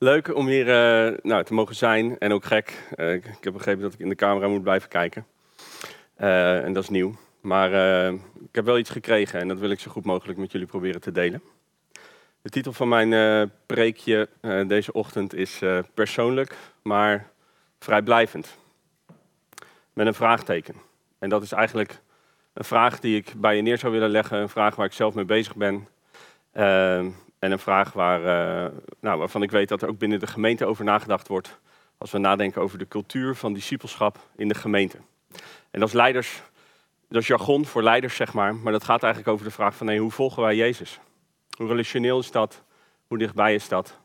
Leuk om hier uh, nou, te mogen zijn en ook gek. Uh, ik, heb begrepen dat ik in de camera moet blijven kijken. Uh, en dat is nieuw. Maar ik heb wel iets gekregen en dat wil ik zo goed mogelijk met jullie proberen te delen. De titel van mijn preekje deze ochtend is persoonlijk, maar vrijblijvend. Met een vraagteken. En dat is eigenlijk een vraag die ik bij je neer zou willen leggen. Een vraag waar ik zelf mee bezig ben. En een vraag waar, uh, nou, waarvan ik weet dat er ook binnen de gemeente over nagedacht wordt. Als we nadenken over de cultuur van discipelschap in de gemeente. En dat is leiders, dat is jargon voor leiders, zeg maar. Maar dat gaat eigenlijk over de vraag van hoe volgen wij Jezus? Hoe relationeel is dat? Hoe dichtbij is dat?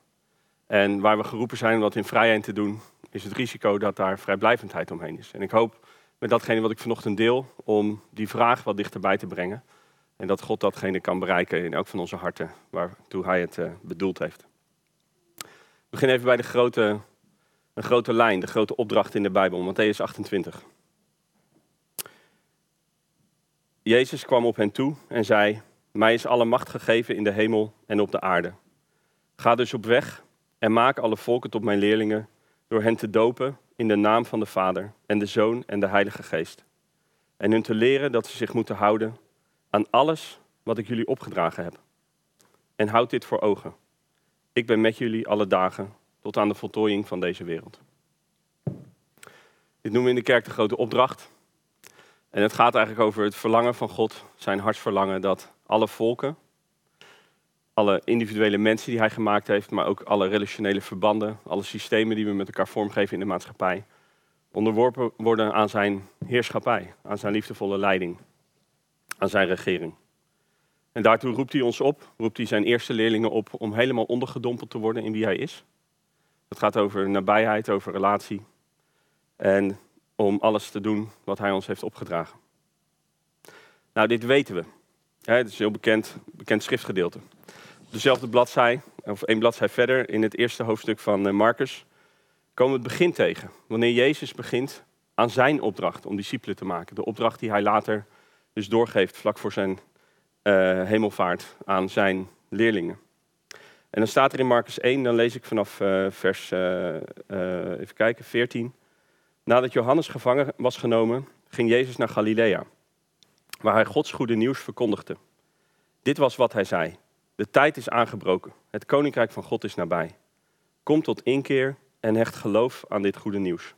En waar we geroepen zijn om dat in vrijheid te doen, is het risico dat daar vrijblijvendheid omheen is. En ik hoop met datgene wat ik vanochtend deel, om die vraag wat dichterbij te brengen. En dat God datgene kan bereiken in elk van onze harten waartoe Hij het uh, bedoeld heeft. We beginnen even bij de grote, een grote lijn, de grote opdracht in de Bijbel, Matthäus 28. Jezus kwam op hen toe en zei: Mij is alle macht gegeven in de hemel en op de aarde. Ga dus op weg en maak alle volken tot mijn leerlingen, door hen te dopen in de naam van de Vader en de Zoon en de Heilige Geest. En hun te leren dat ze zich moeten houden aan alles wat ik jullie opgedragen heb. En houd dit voor ogen. Ik ben met jullie alle dagen tot aan de voltooiing van deze wereld. Dit noemen we in de kerk de grote opdracht. En het gaat eigenlijk over het verlangen van God, zijn hartsverlangen dat alle volken, alle individuele mensen die hij gemaakt heeft, maar ook alle relationele verbanden, alle systemen die we met elkaar vormgeven in de maatschappij, onderworpen worden aan zijn heerschappij, aan zijn liefdevolle leiding aan zijn regering. En daartoe roept hij ons op, roept hij zijn eerste leerlingen op om helemaal ondergedompeld te worden in wie hij is. Het gaat over nabijheid, over relatie en om alles te doen wat hij ons heeft opgedragen. Nou, dit weten we. Het is een heel bekend, bekend schriftgedeelte. dezelfde bladzij, of één bladzij verder, in het eerste hoofdstuk van eh, Marcus, komen we het begin tegen. Wanneer Jezus begint aan zijn opdracht om discipelen te maken. De opdracht die hij later dus doorgeeft vlak voor zijn uh, hemelvaart aan zijn leerlingen. En dan staat er in Marcus 1, dan lees ik vanaf uh, vers, uh, even kijken, 14. Nadat Johannes gevangen was genomen, ging Jezus naar Galilea, waar hij Gods goede nieuws verkondigde. Dit was wat hij zei. De tijd is aangebroken. Het koninkrijk van God is nabij. Kom tot inkeer en hecht geloof aan dit goede nieuws.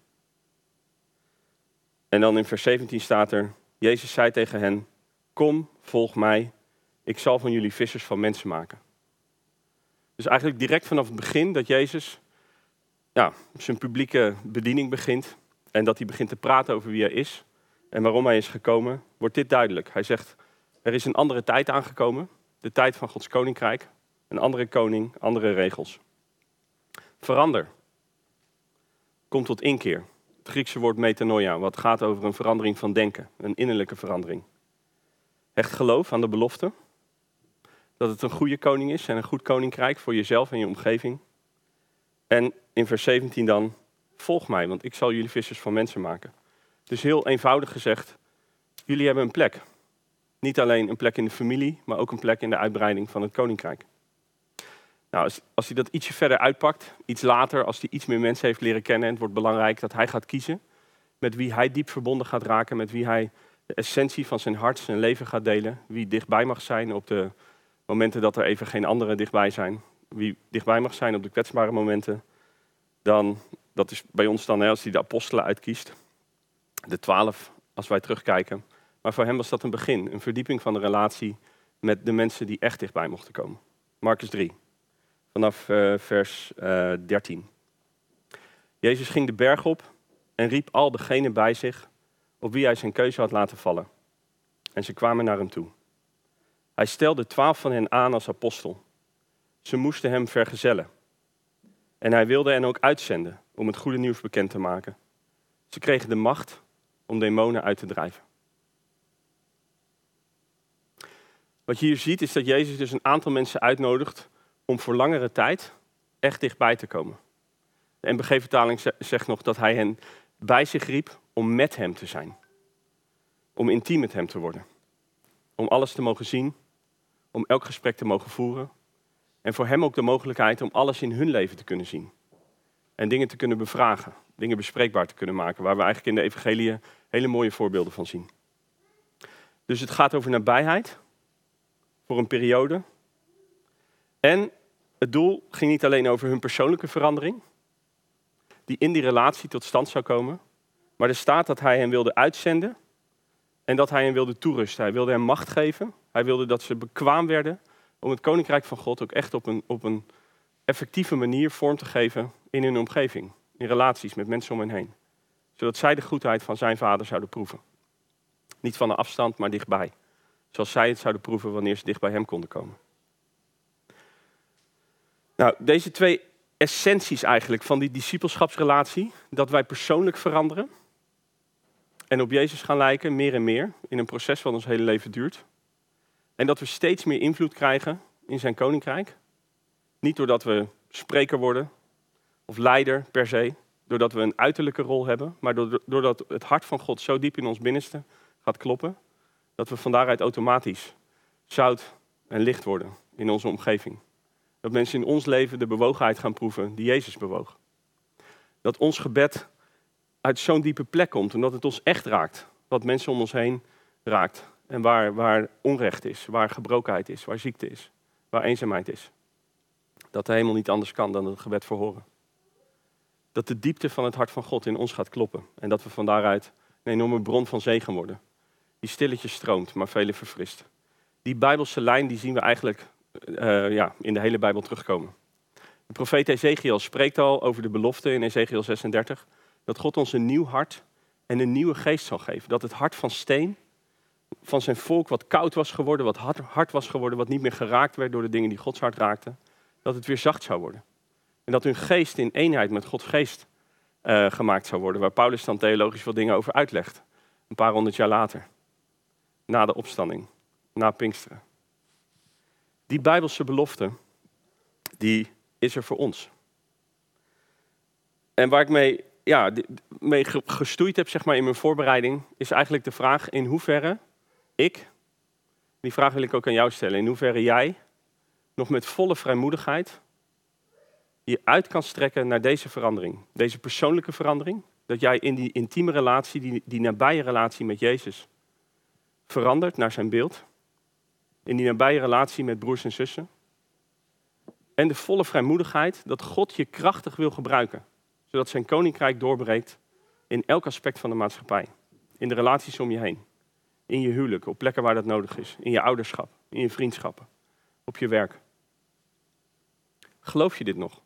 En dan in vers 17 staat er: Jezus zei tegen hen: Kom, volg mij. Ik zal van jullie vissers van mensen maken. Dus eigenlijk direct vanaf het begin dat Jezus ja, zijn publieke bediening begint en dat hij begint te praten over wie hij is en waarom hij is gekomen, wordt dit duidelijk. Hij zegt: Er is een andere tijd aangekomen, de tijd van Gods koninkrijk, een andere koning, andere regels. Verander. Kom tot inkeer. Het Griekse woord metanoia, wat gaat over een verandering van denken, een innerlijke verandering. Hecht geloof aan de belofte dat het een goede koning is en een goed koninkrijk voor jezelf en je omgeving. En in vers 17 dan, volg mij, want ik zal jullie vissers van mensen maken. Dus heel eenvoudig gezegd, jullie hebben een plek. Niet alleen een plek in de familie, maar ook een plek in de uitbreiding van het koninkrijk. Nou, als, als hij dat ietsje verder uitpakt, iets later, als hij iets meer mensen heeft leren kennen, en het wordt belangrijk dat hij gaat kiezen met wie hij diep verbonden gaat raken, met wie hij de essentie van zijn hart, zijn leven gaat delen, wie dichtbij mag zijn op de momenten dat er even geen anderen dichtbij zijn, wie dichtbij mag zijn op de kwetsbare momenten, dan, dat is bij ons dan, als hij de apostelen uitkiest, de twaalf, als wij terugkijken. Maar voor hem was dat een begin, een verdieping van de relatie met de mensen die echt dichtbij mochten komen. Marcus 3 vanaf uh, vers uh, eh, 13. Jezus ging de berg op en riep al degenen bij zich op wie hij zijn keuze had laten vallen. En ze kwamen naar hem toe. Hij stelde twaalf van hen aan als apostel. Ze moesten hem vergezellen. En hij wilde hen ook uitzenden om het goede nieuws bekend te maken. Ze kregen de macht om demonen uit te drijven. Wat je hier ziet is dat Jezus dus een aantal mensen uitnodigt om voor langere tijd echt dichtbij te komen. De NBG-vertaling zegt nog dat hij hen bij zich riep om met hem te zijn. Om intiem met hem te worden. Om alles te mogen zien, om elk gesprek te mogen voeren En voor hem ook de mogelijkheid om alles in hun leven te kunnen zien. En dingen te kunnen bevragen, dingen bespreekbaar te kunnen maken, waar we eigenlijk in de evangelie hele mooie voorbeelden van zien. Dus het gaat over nabijheid voor een periode. En het doel ging niet alleen over hun persoonlijke verandering, die in die relatie tot stand zou komen, maar er staat dat hij hen wilde uitzenden en dat hij hen wilde toerusten. Hij wilde hen macht geven. Hij wilde dat ze bekwaam werden om het koninkrijk van God ook echt op een, op een effectieve manier vorm te geven in hun omgeving, in relaties met mensen om hen heen. Zodat zij de goedheid van zijn vader zouden proeven. Niet van een afstand, maar dichtbij. Zoals zij het zouden proeven wanneer ze dicht bij hem konden komen. Nou, deze twee essenties eigenlijk van die discipelschapsrelatie, dat wij persoonlijk veranderen en op Jezus gaan lijken, meer en meer, in een proces wat ons hele leven duurt. En dat we steeds meer invloed krijgen in zijn koninkrijk. Niet doordat we spreker worden of leider per se, doordat we een uiterlijke rol hebben, maar doordat het hart van God zo diep in ons binnenste gaat kloppen, dat we van daaruit automatisch zout en licht worden in onze omgeving. Dat mensen in ons leven de bewogenheid gaan proeven die Jezus bewoog. Dat ons gebed uit zo'n diepe plek komt, omdat het ons echt raakt. Wat mensen om ons heen raakt. En waar, waar onrecht is, waar gebrokenheid is, waar ziekte is, waar eenzaamheid is. Dat de hemel niet anders kan dan het gebed verhoren. Dat de diepte van het hart van God in ons gaat kloppen. En dat we van daaruit een enorme bron van zegen worden. Die stilletjes stroomt, maar vele verfrist. Die bijbelse lijn die zien we eigenlijk uh, ja, in de hele Bijbel terugkomen. De profeet Ezekiel spreekt al over de belofte in Ezekiel 36 dat God ons een nieuw hart en een nieuwe geest zal geven. Dat het hart van steen van zijn volk wat koud was geworden, wat hard was geworden, wat niet meer geraakt werd door de dingen die Gods hart raakten, dat het weer zacht zou worden. En dat hun geest in eenheid met Gods geest uh, gemaakt zou worden, waar Paulus dan theologisch wat dingen over uitlegt. Een paar honderd jaar later, na de opstanding, na Pinksteren. Die Bijbelse belofte, die is er voor ons. En waar ik mee, ja, mee gestoeid heb zeg maar, in mijn voorbereiding, is eigenlijk de vraag in hoeverre ik, die vraag wil ik ook aan jou stellen, in hoeverre jij nog met volle vrijmoedigheid je uit kan strekken naar deze verandering, deze persoonlijke verandering, dat jij in die intieme relatie, die, die nabije relatie met Jezus, verandert naar zijn beeld in die nabije relatie met broers en zussen. En de volle vrijmoedigheid dat God je krachtig wil gebruiken, zodat zijn koninkrijk doorbreekt in elk aspect van de maatschappij. In de relaties om je heen, in je huwelijk, op plekken waar dat nodig is, in je ouderschap, in je vriendschappen, op je werk. Geloof je dit nog?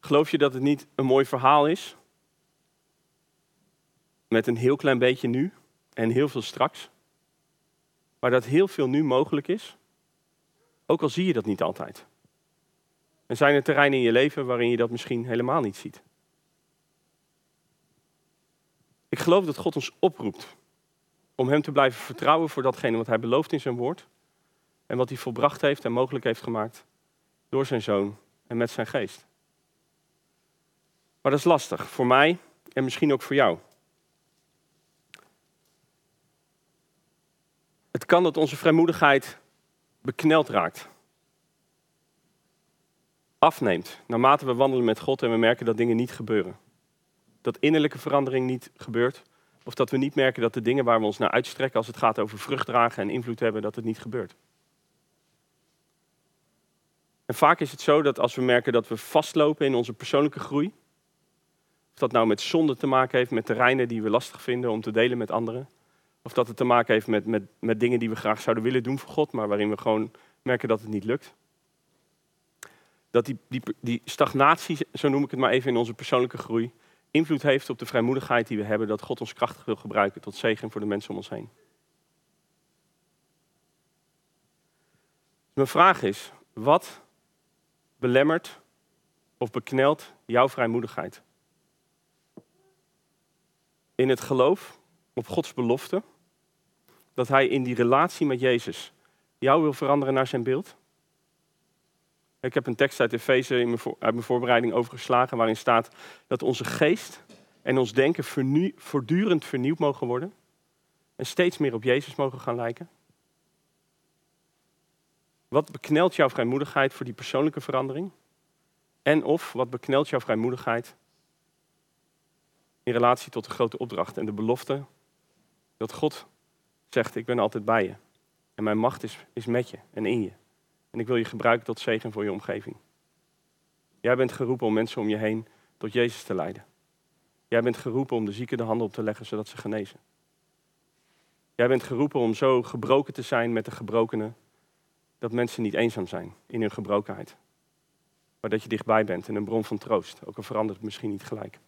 Geloof je dat het niet een mooi verhaal is? Met een heel klein beetje nu en heel veel straks? Maar dat heel veel nu mogelijk is, ook al zie je dat niet altijd. En zijn er terreinen in je leven waarin je dat misschien helemaal niet ziet. Ik geloof dat God ons oproept om Hem te blijven vertrouwen voor datgene wat Hij belooft in zijn woord en wat Hij volbracht heeft en mogelijk heeft gemaakt door zijn Zoon en met zijn geest. Maar dat is lastig voor mij en misschien ook voor jou. Kan dat onze vrijmoedigheid bekneld raakt. Afneemt naarmate we wandelen met God en we merken dat dingen niet gebeuren. Dat innerlijke verandering niet gebeurt. Of dat we niet merken dat de dingen waar we ons naar uitstrekken als het gaat over vrucht dragen en invloed hebben, dat het niet gebeurt. En vaak is het zo dat als we merken dat we vastlopen in onze persoonlijke groei, of dat nou met zonde te maken heeft, met terreinen die we lastig vinden om te delen met anderen, of dat het te maken heeft met, met, met dingen die we graag zouden willen doen voor God, maar waarin we gewoon merken dat het niet lukt. Dat die, die, die stagnatie, zo noem ik het maar even in onze persoonlijke groei, invloed heeft op de vrijmoedigheid die we hebben, dat God ons krachtig wil gebruiken tot zegen voor de mensen om ons heen. Mijn vraag is, wat belemmert of beknelt jouw vrijmoedigheid? In het geloof op Gods belofte dat hij in die relatie met Jezus jou wil veranderen naar zijn beeld? Ik heb een tekst uit Efeze uit mijn voorbereiding overgeslagen waarin staat dat onze geest en ons denken voortdurend vernieuwd mogen worden en steeds meer op Jezus mogen gaan lijken. Wat beknelt jouw vrijmoedigheid voor die persoonlijke verandering? En of wat beknelt jouw vrijmoedigheid in relatie tot de grote opdracht en de belofte dat God zegt, ik ben altijd bij je. En mijn macht is, is met je en in je. En ik wil je gebruiken tot zegen voor je omgeving. Jij bent geroepen om mensen om je heen tot Jezus te leiden. Jij bent geroepen om de zieken de handen op te leggen zodat ze genezen. Jij bent geroepen om zo gebroken te zijn met de gebrokenen dat mensen niet eenzaam zijn in hun gebrokenheid. Maar dat je dichtbij bent en een bron van troost, ook al verandert misschien niet gelijk.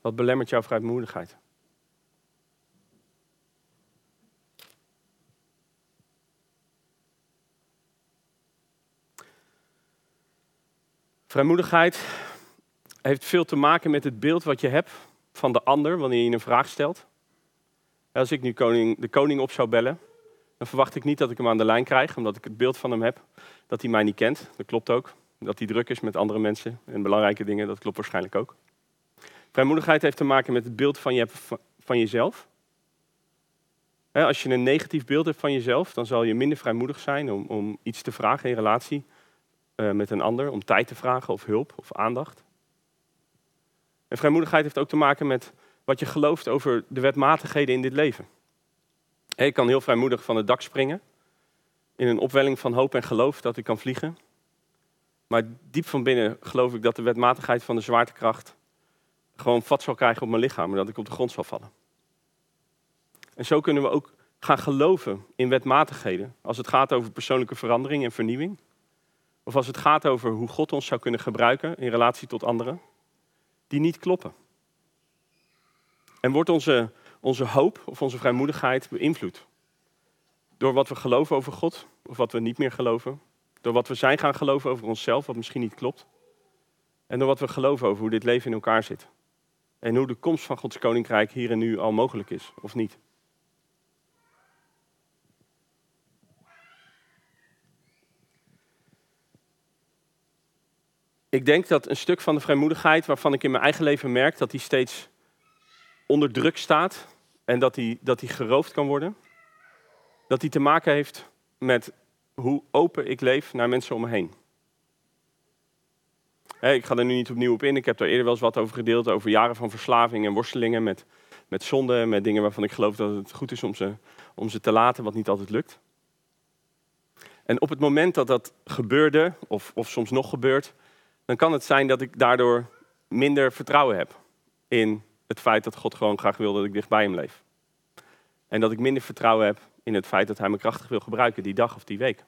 Wat belemmert jouw vrijmoedigheid? Vrijmoedigheid heeft veel te maken met het beeld wat je hebt van de ander wanneer je een vraag stelt. Als ik nu koning, de koning op zou bellen, dan verwacht ik niet dat ik hem aan de lijn krijg, omdat ik het beeld van hem heb dat hij mij niet kent. Dat klopt ook. Dat hij druk is met andere mensen en belangrijke dingen, dat klopt waarschijnlijk ook. Vrijmoedigheid heeft te maken met het beeld van, je, van jezelf. Als je een negatief beeld hebt van jezelf, dan zal je minder vrijmoedig zijn om, om iets te vragen in relatie eh, met een ander, om tijd te vragen of hulp of aandacht. En vrijmoedigheid heeft ook te maken met wat je gelooft over de wetmatigheden in dit leven. Ik kan heel vrijmoedig van het dak springen, in een opwelling van hoop en geloof dat ik kan vliegen. Maar diep van binnen geloof ik dat de wetmatigheid van de zwaartekracht gewoon vat zal krijgen op mijn lichaam en dat ik op de grond zal vallen. En zo kunnen we ook gaan geloven in wetmatigheden als het gaat over persoonlijke verandering en vernieuwing. Of als het gaat over hoe God ons zou kunnen gebruiken in relatie tot anderen, die niet kloppen. En wordt onze, onze hoop of onze vrijmoedigheid beïnvloed door wat we geloven over God of wat we niet meer geloven? Door wat we zijn gaan geloven over onszelf, wat misschien niet klopt? En door wat we geloven over hoe dit leven in elkaar zit? En hoe de komst van Gods koninkrijk hier en nu al mogelijk is, of niet? Ik denk dat een stuk van de vrijmoedigheid, waarvan ik in mijn eigen leven merk dat die steeds onder druk staat en dat die, dat die geroofd kan worden, dat die te maken heeft met hoe open ik leef naar mensen om me heen. ik ga er nu niet opnieuw op in. Ik heb daar eerder wel eens wat over gedeeld. Over jaren van verslaving en worstelingen met, met zonde. Met dingen waarvan ik geloof dat het goed is om ze, om ze te laten, wat niet altijd lukt. En op het moment dat dat gebeurde, of, of soms nog gebeurt, dan kan het zijn dat ik daardoor minder vertrouwen heb in het feit dat God gewoon graag wil dat ik dicht bij hem leef. En dat ik minder vertrouwen heb in het feit dat hij me krachtig wil gebruiken die dag of die week.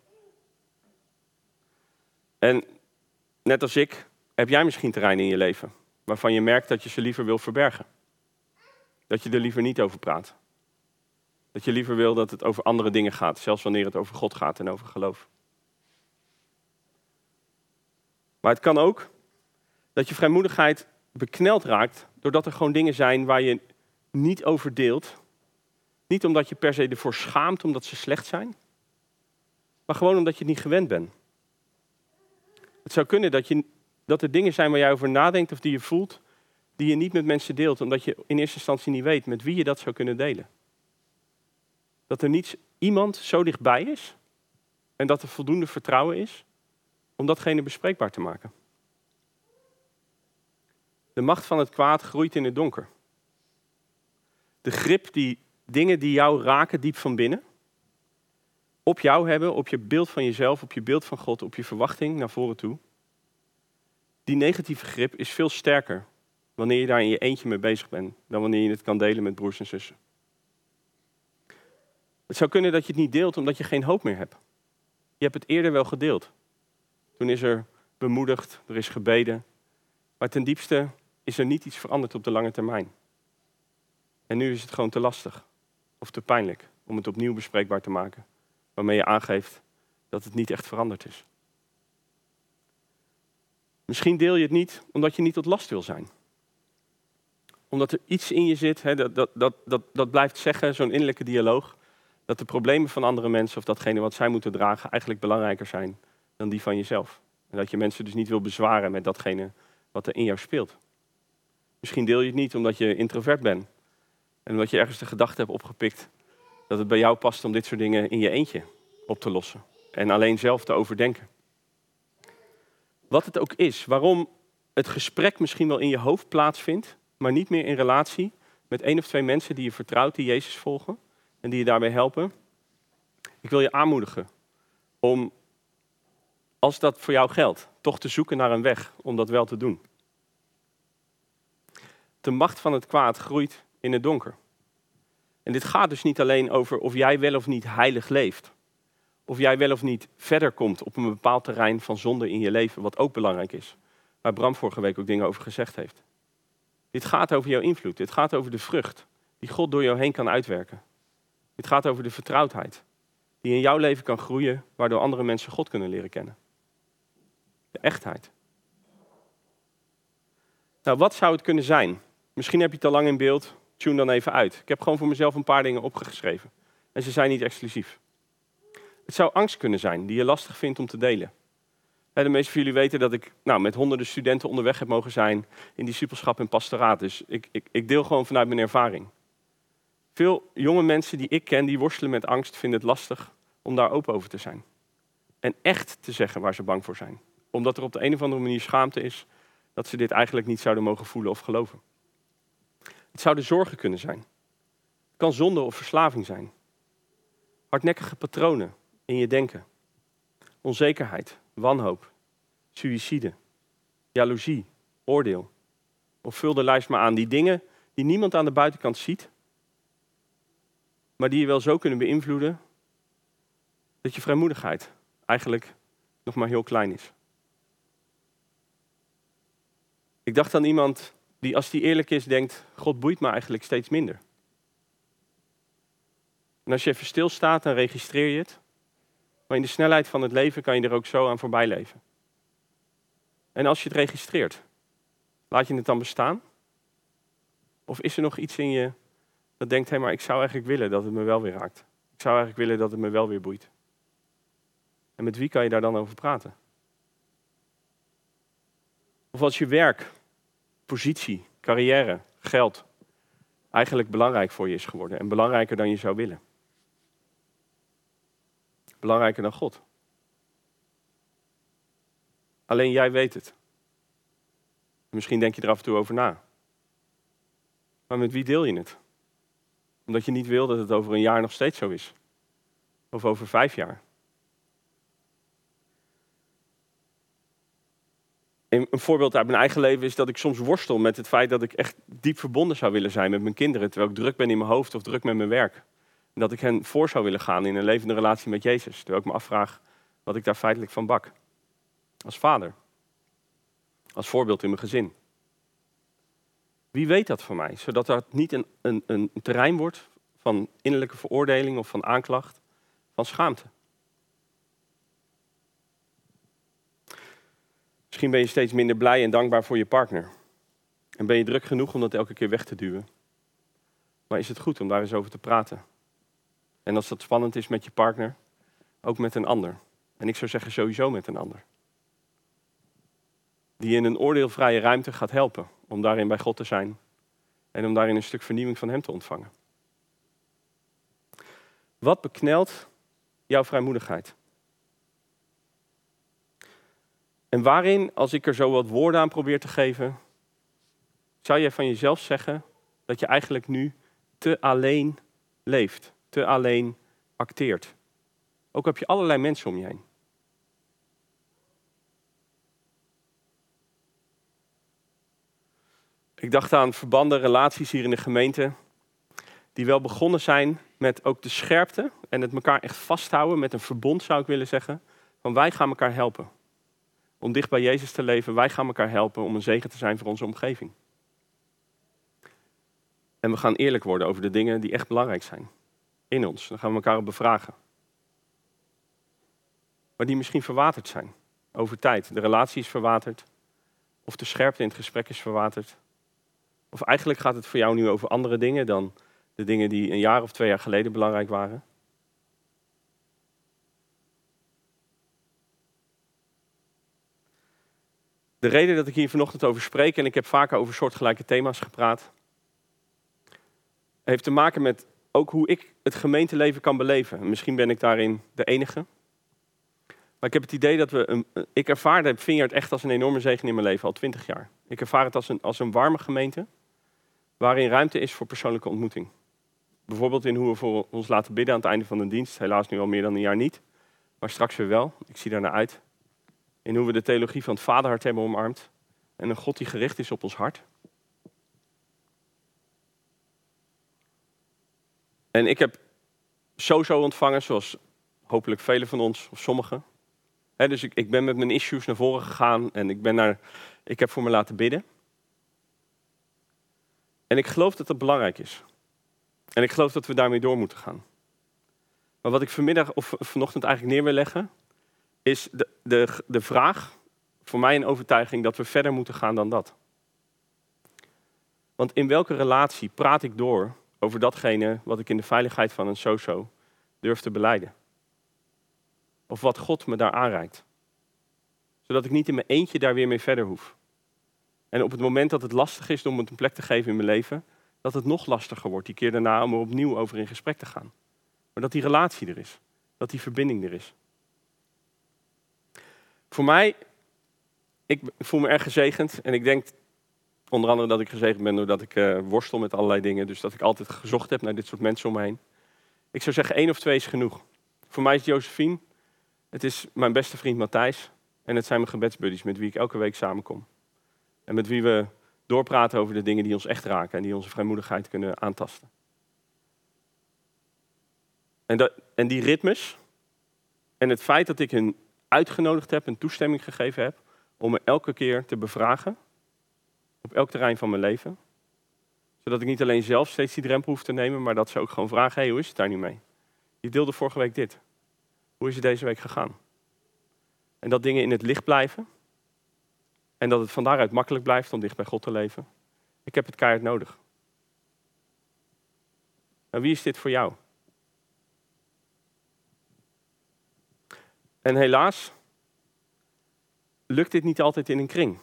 En net als ik, heb jij misschien terreinen in je leven waarvan je merkt dat je ze liever wil verbergen. Dat je er liever niet over praat. Dat je liever wil dat het over andere dingen gaat, zelfs wanneer het over God gaat en over geloof. Maar het kan ook dat je vrijmoedigheid bekneld raakt doordat er gewoon dingen zijn waar je niet over deelt. Niet omdat je per se ervoor schaamt omdat ze slecht zijn, maar gewoon omdat je het niet gewend bent. Het zou kunnen dat, je, dat er dingen zijn waar jij over nadenkt of die je voelt, die je niet met mensen deelt, omdat je in eerste instantie niet weet met wie je dat zou kunnen delen. Dat er niet iemand zo dichtbij is en dat er voldoende vertrouwen is om datgene bespreekbaar te maken. De macht van het kwaad groeit in het donker. De grip die dingen die jou raken diep van binnen, op jou hebben, op je beeld van jezelf, op je beeld van God, op je verwachting naar voren toe. Die negatieve grip is veel sterker wanneer je daar in je eentje mee bezig bent, dan wanneer je het kan delen met broers en zussen. Het zou kunnen dat je het niet deelt omdat je geen hoop meer hebt. Je hebt het eerder wel gedeeld. Toen is er bemoedigd, er is gebeden. Maar ten diepste is er niet iets veranderd op de lange termijn. En nu is het gewoon te lastig of te pijnlijk om het opnieuw bespreekbaar te maken. Waarmee je aangeeft dat het niet echt veranderd is. Misschien deel je het niet omdat je niet tot last wil zijn. Omdat er iets in je zit, hè, dat, dat, dat, dat, dat blijft zeggen, zo'n innerlijke dialoog, dat de problemen van andere mensen of datgene wat zij moeten dragen eigenlijk belangrijker zijn die van jezelf. En dat je mensen dus niet wil bezwaren met datgene wat er in jou speelt. Misschien deel je het niet omdat je introvert bent. En omdat je ergens de gedachte hebt opgepikt dat het bij jou past om dit soort dingen in je eentje op te lossen en alleen zelf te overdenken. Wat het ook is, waarom het gesprek misschien wel in je hoofd plaatsvindt, maar niet meer in relatie met één of twee mensen die je vertrouwt, die Jezus volgen en die je daarbij helpen. Ik wil je aanmoedigen om, als dat voor jou geldt, toch te zoeken naar een weg om dat wel te doen. De macht van het kwaad groeit in het donker. En dit gaat dus niet alleen over of jij wel of niet heilig leeft. Of jij wel of niet verder komt op een bepaald terrein van zonde in je leven, wat ook belangrijk is. Waar Bram vorige week ook dingen over gezegd heeft. Dit gaat over jouw invloed. Dit gaat over de vrucht die God door jou heen kan uitwerken. Dit gaat over de vertrouwdheid die in jouw leven kan groeien, waardoor andere mensen God kunnen leren kennen. De echtheid. Nou, wat zou het kunnen zijn? Misschien heb je het al lang in beeld. Tune dan even uit. Ik heb gewoon voor mezelf een paar dingen opgeschreven. En ze zijn niet exclusief. Het zou angst kunnen zijn die je lastig vindt om te delen. De meeste van jullie weten dat ik nou, met honderden studenten onderweg heb mogen zijn in discipelschap en pastoraat. Dus ik, ik, ik deel gewoon vanuit mijn ervaring. Veel jonge mensen die ik ken, die worstelen met angst, vinden het lastig om daar open over te zijn. En echt te zeggen waar ze bang voor zijn. Omdat er op de een of andere manier schaamte is dat ze dit eigenlijk niet zouden mogen voelen of geloven. Het zouden zorgen kunnen zijn. Het kan zonde of verslaving zijn. Hardnekkige patronen in je denken. Onzekerheid, wanhoop, suïcide, jaloezie, oordeel. Of vul de lijst maar aan. Die dingen die niemand aan de buitenkant ziet, maar die je wel zo kunnen beïnvloeden dat je vrijmoedigheid eigenlijk nog maar heel klein is. Ik dacht aan iemand die als die eerlijk is denkt, God boeit me eigenlijk steeds minder. En als je even stilstaat, dan registreer je het. Maar in de snelheid van het leven kan je er ook zo aan voorbij leven. En als je het registreert, laat je het dan bestaan? Of is er nog iets in je dat denkt, hé, maar ik zou eigenlijk willen dat het me wel weer raakt. Ik zou eigenlijk willen dat het me wel weer boeit. En met wie kan je daar dan over praten? Of als je werk, positie, carrière, geld eigenlijk belangrijk voor je is geworden en belangrijker dan je zou willen. Belangrijker dan God. Alleen jij weet het. Misschien denk je er af en toe over na. Maar met wie deel je het? Omdat je niet wil dat het over een jaar nog steeds zo is. Of over vijf jaar. Een voorbeeld uit mijn eigen leven is dat ik soms worstel met het feit dat ik echt diep verbonden zou willen zijn met mijn kinderen. Terwijl ik druk ben in mijn hoofd of druk met mijn werk. En dat ik hen voor zou willen gaan in een levende relatie met Jezus. Terwijl ik me afvraag wat ik daar feitelijk van bak. Als vader. Als voorbeeld in mijn gezin. Wie weet dat van mij? Zodat dat niet een, een, een terrein wordt van innerlijke veroordeling of van aanklacht, van schaamte. Misschien ben je steeds minder blij en dankbaar voor je partner. En ben je druk genoeg om dat elke keer weg te duwen. Maar is het goed om daar eens over te praten? En als dat spannend is met je partner, ook met een ander. En ik zou zeggen sowieso met een ander. Die in een oordeelvrije ruimte gaat helpen om daarin bij God te zijn. En om daarin een stuk vernieuwing van Hem te ontvangen. Wat beknelt jouw vrijmoedigheid? En waarin, als ik er zo wat woorden aan probeer te geven, zou je van jezelf zeggen dat je eigenlijk nu te alleen leeft, te alleen acteert? Ook heb je allerlei mensen om je heen. Ik dacht aan verbanden, relaties hier in de gemeente, die wel begonnen zijn met ook de scherpte en het elkaar echt vasthouden met een verbond, zou ik willen zeggen, van wij gaan elkaar helpen om dicht bij Jezus te leven. Wij gaan elkaar helpen om een zegen te zijn voor onze omgeving. En we gaan eerlijk worden over de dingen die echt belangrijk zijn in ons. Dan gaan we elkaar op bevragen. Maar die misschien verwaterd zijn over tijd. De relatie is verwaterd. Of de scherpte in het gesprek is verwaterd. Of eigenlijk gaat het voor jou nu over andere dingen dan de dingen die een jaar of twee jaar geleden belangrijk waren. De reden dat ik hier vanochtend over spreek, en ik heb vaker over soortgelijke thema's gepraat, heeft te maken met ook hoe ik het gemeenteleven kan beleven. Misschien ben ik daarin de enige. Maar ik heb het idee dat we. Een, ik ervaar de Vineyard echt als een enorme zegen in mijn leven, al twintig jaar. Ik ervaar het als een, als een warme gemeente, waarin ruimte is voor persoonlijke ontmoeting. Bijvoorbeeld in hoe we voor ons laten bidden aan het einde van de dienst. Helaas nu al meer dan een jaar niet, maar straks weer wel. Ik zie daar naar uit. In hoe we de theologie van het vaderhart hebben omarmd. En een God die gericht is op ons hart. En ik heb sowieso ontvangen, zoals hopelijk velen van ons, of sommigen. dus ik, ik, ben met mijn issues naar voren gegaan en ik, ben naar, ik heb voor me laten bidden. En ik geloof dat dat belangrijk is. En ik geloof dat we daarmee door moeten gaan. Maar wat ik vanmiddag of vanochtend eigenlijk neer wil leggen, is de, de, de vraag, voor mij een overtuiging, dat we verder moeten gaan dan dat. Want in welke relatie praat ik door over datgene wat ik in de veiligheid van een so-so durf te beleiden? Of wat God me daar aanreikt. Zodat ik niet in mijn eentje daar weer mee verder hoef. En op het moment dat het lastig is om het een plek te geven in mijn leven, dat het nog lastiger wordt die keer daarna om er opnieuw over in gesprek te gaan. Maar dat die relatie er is. Dat die verbinding er is. Voor mij, ik voel me erg gezegend en ik denk onder andere dat ik gezegend ben doordat ik uh, worstel met allerlei dingen. Dus dat ik altijd gezocht heb naar dit soort mensen om me heen. Ik zou zeggen één of twee is genoeg. Voor mij is Josephine, het is mijn beste vriend Matthijs en het zijn mijn gebedsbuddies met wie ik elke week samenkom. En met wie we doorpraten over de dingen die ons echt raken en die onze vrijmoedigheid kunnen aantasten. En, dat, en die ritmes en het feit dat ik hun uitgenodigd heb en toestemming gegeven heb om me elke keer te bevragen op elk terrein van mijn leven. Zodat ik niet alleen zelf steeds die drempel hoef te nemen, maar dat ze ook gewoon vragen, hey, hoe is het daar nu mee? Je deelde vorige week dit. Hoe is het deze week gegaan? En dat dingen in het licht blijven. En dat het van daaruit makkelijk blijft om dicht bij God te leven. Ik heb het keihard nodig. En wie is dit voor jou? En helaas lukt dit niet altijd in een kring.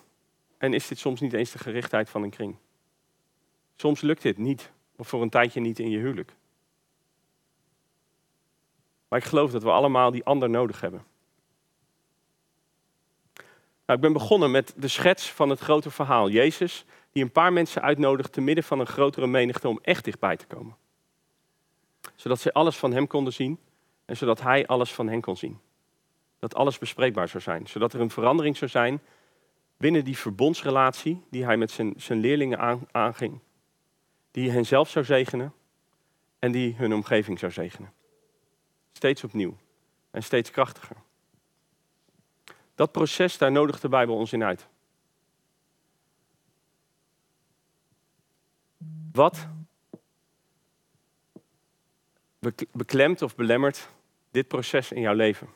En is dit soms niet eens de gerichtheid van een kring. Soms lukt dit niet, of voor een tijdje niet in je huwelijk. Maar ik geloof dat we allemaal die ander nodig hebben. Nou, ik ben begonnen met de schets van het grote verhaal. Jezus die een paar mensen uitnodigt te midden van een grotere menigte om echt dichtbij te komen. Zodat ze alles van hem konden zien en zodat hij alles van hen kon zien. Dat alles bespreekbaar zou zijn. Zodat er een verandering zou zijn binnen die verbondsrelatie die hij met zijn, zijn leerlingen aanging. Die hen zelf zou zegenen en die hun omgeving zou zegenen. Steeds opnieuw en steeds krachtiger. Dat proces, daar nodigt de Bijbel ons in uit. Wat beklemt of belemmert dit proces in jouw leven?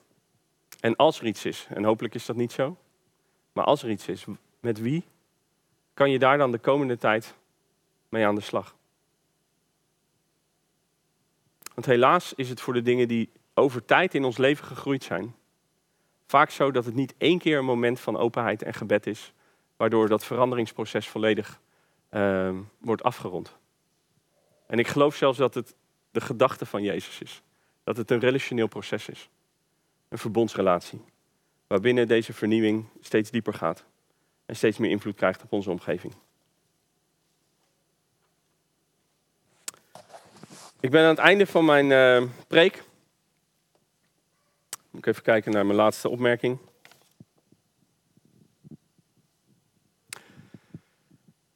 En als er iets is, en hopelijk is dat niet zo, maar als er iets is, met wie kan je daar dan de komende tijd mee aan de slag? Want helaas is het voor de dingen die over tijd in ons leven gegroeid zijn, vaak zo dat het niet één keer een moment van openheid en gebed is, waardoor dat veranderingsproces volledig uh, wordt afgerond. En ik geloof zelfs dat het de gedachte van Jezus is. Dat het een relationeel proces is. Een verbondsrelatie. Waarbinnen deze vernieuwing steeds dieper gaat. En steeds meer invloed krijgt op onze omgeving. Ik ben aan het einde van mijn uh, preek. Moet ik even kijken naar mijn laatste opmerking.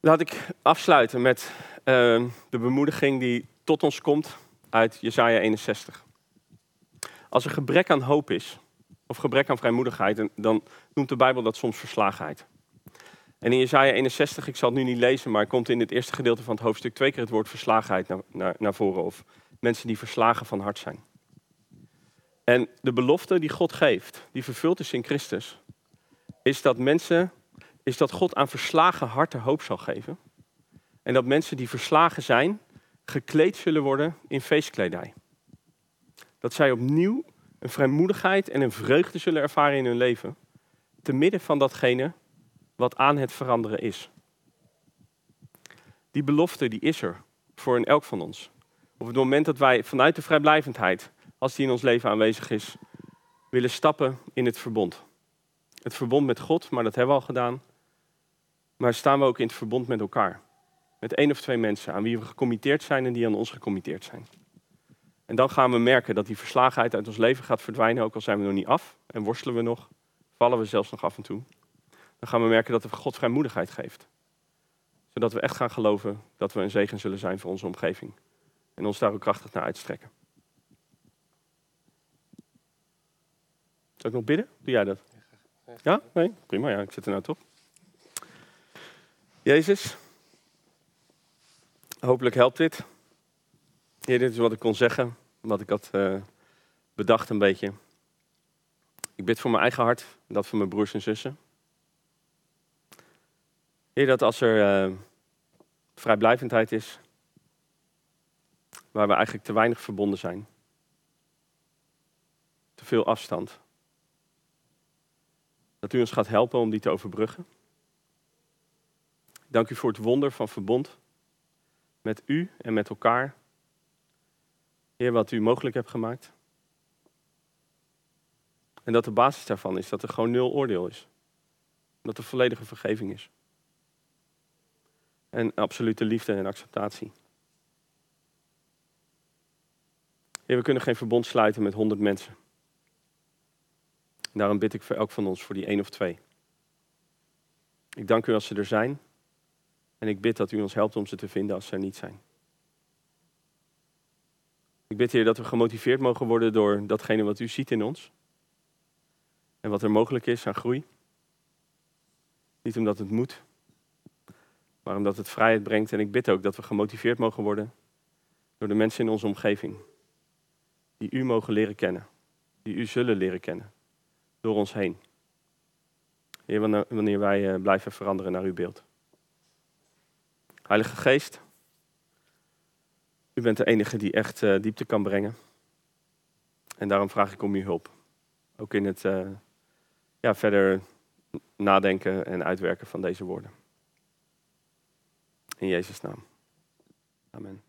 Laat ik afsluiten met uh, de bemoediging die tot ons komt uit Jesaja 61. Als er gebrek aan hoop is, of gebrek aan vrijmoedigheid, dan noemt de Bijbel dat soms verslagenheid. En in Jesaja 61, ik zal het nu niet lezen, maar komt in het eerste gedeelte van het hoofdstuk twee keer het woord verslagenheid naar, naar, naar voren. Of mensen die verslagen van hart zijn. En de belofte die God geeft, die vervuld is in Christus, is dat mensen, is dat God aan verslagen harten hoop zal geven. En dat mensen die verslagen zijn, gekleed zullen worden in feestkledij. Dat zij opnieuw een vrijmoedigheid en een vreugde zullen ervaren in hun leven, te midden van datgene wat aan het veranderen is. Die belofte die is er voor in elk van ons, Op het moment dat wij vanuit de vrijblijvendheid, als die in ons leven aanwezig is, willen stappen in het verbond. Het verbond met God, maar dat hebben we al gedaan. Maar staan we ook in het verbond met elkaar. Met één of twee mensen aan wie we gecommitteerd zijn en die aan ons gecommitteerd zijn. En dan gaan we merken dat die verslagenheid uit ons leven gaat verdwijnen, ook al zijn we nog niet af en worstelen we nog, vallen we zelfs nog af en toe. Dan gaan we merken dat het God vrijmoedigheid geeft. Zodat we echt gaan geloven dat we een zegen zullen zijn voor onze omgeving. En ons daar ook krachtig naar uitstrekken. Zal ik nog bidden? Doe jij dat? Ja? Nee? Prima, ja, ik zit er nou toch. Jezus, hopelijk helpt dit. Heer, dit is wat ik kon zeggen, wat ik had uh, bedacht een beetje. Ik bid voor mijn eigen hart, dat van mijn broers en zussen. Heer, dat als er uh, vrijblijvendheid is, waar we eigenlijk te weinig verbonden zijn, te veel afstand, dat u ons gaat helpen om die te overbruggen. Dank u voor het wonder van verbond met u en met elkaar. Heer, wat u mogelijk hebt gemaakt. En dat de basis daarvan is dat er gewoon nul oordeel is. Dat er volledige vergeving is. En absolute liefde en acceptatie. Heer, we kunnen geen verbond sluiten met honderd mensen. daarom bid ik voor elk van ons, voor die één of twee. Ik dank u als ze er zijn. En ik bid dat u ons helpt om ze te vinden als ze er niet zijn. Ik bid, Heer, dat we gemotiveerd mogen worden door datgene wat u ziet in ons. En wat er mogelijk is aan groei. Niet omdat het moet, maar omdat het vrijheid brengt. En ik bid ook dat we gemotiveerd mogen worden door de mensen in onze omgeving. Die u mogen leren kennen. Die u zullen leren kennen. Door ons heen. Heer, wanneer wij eh, blijven veranderen naar uw beeld. Heilige Geest, u bent de enige die echt uh, diepte kan brengen. En daarom vraag ik om uw hulp. Ook in het uh, ja, verder nadenken en uitwerken van deze woorden. In Jezus' naam. Amen.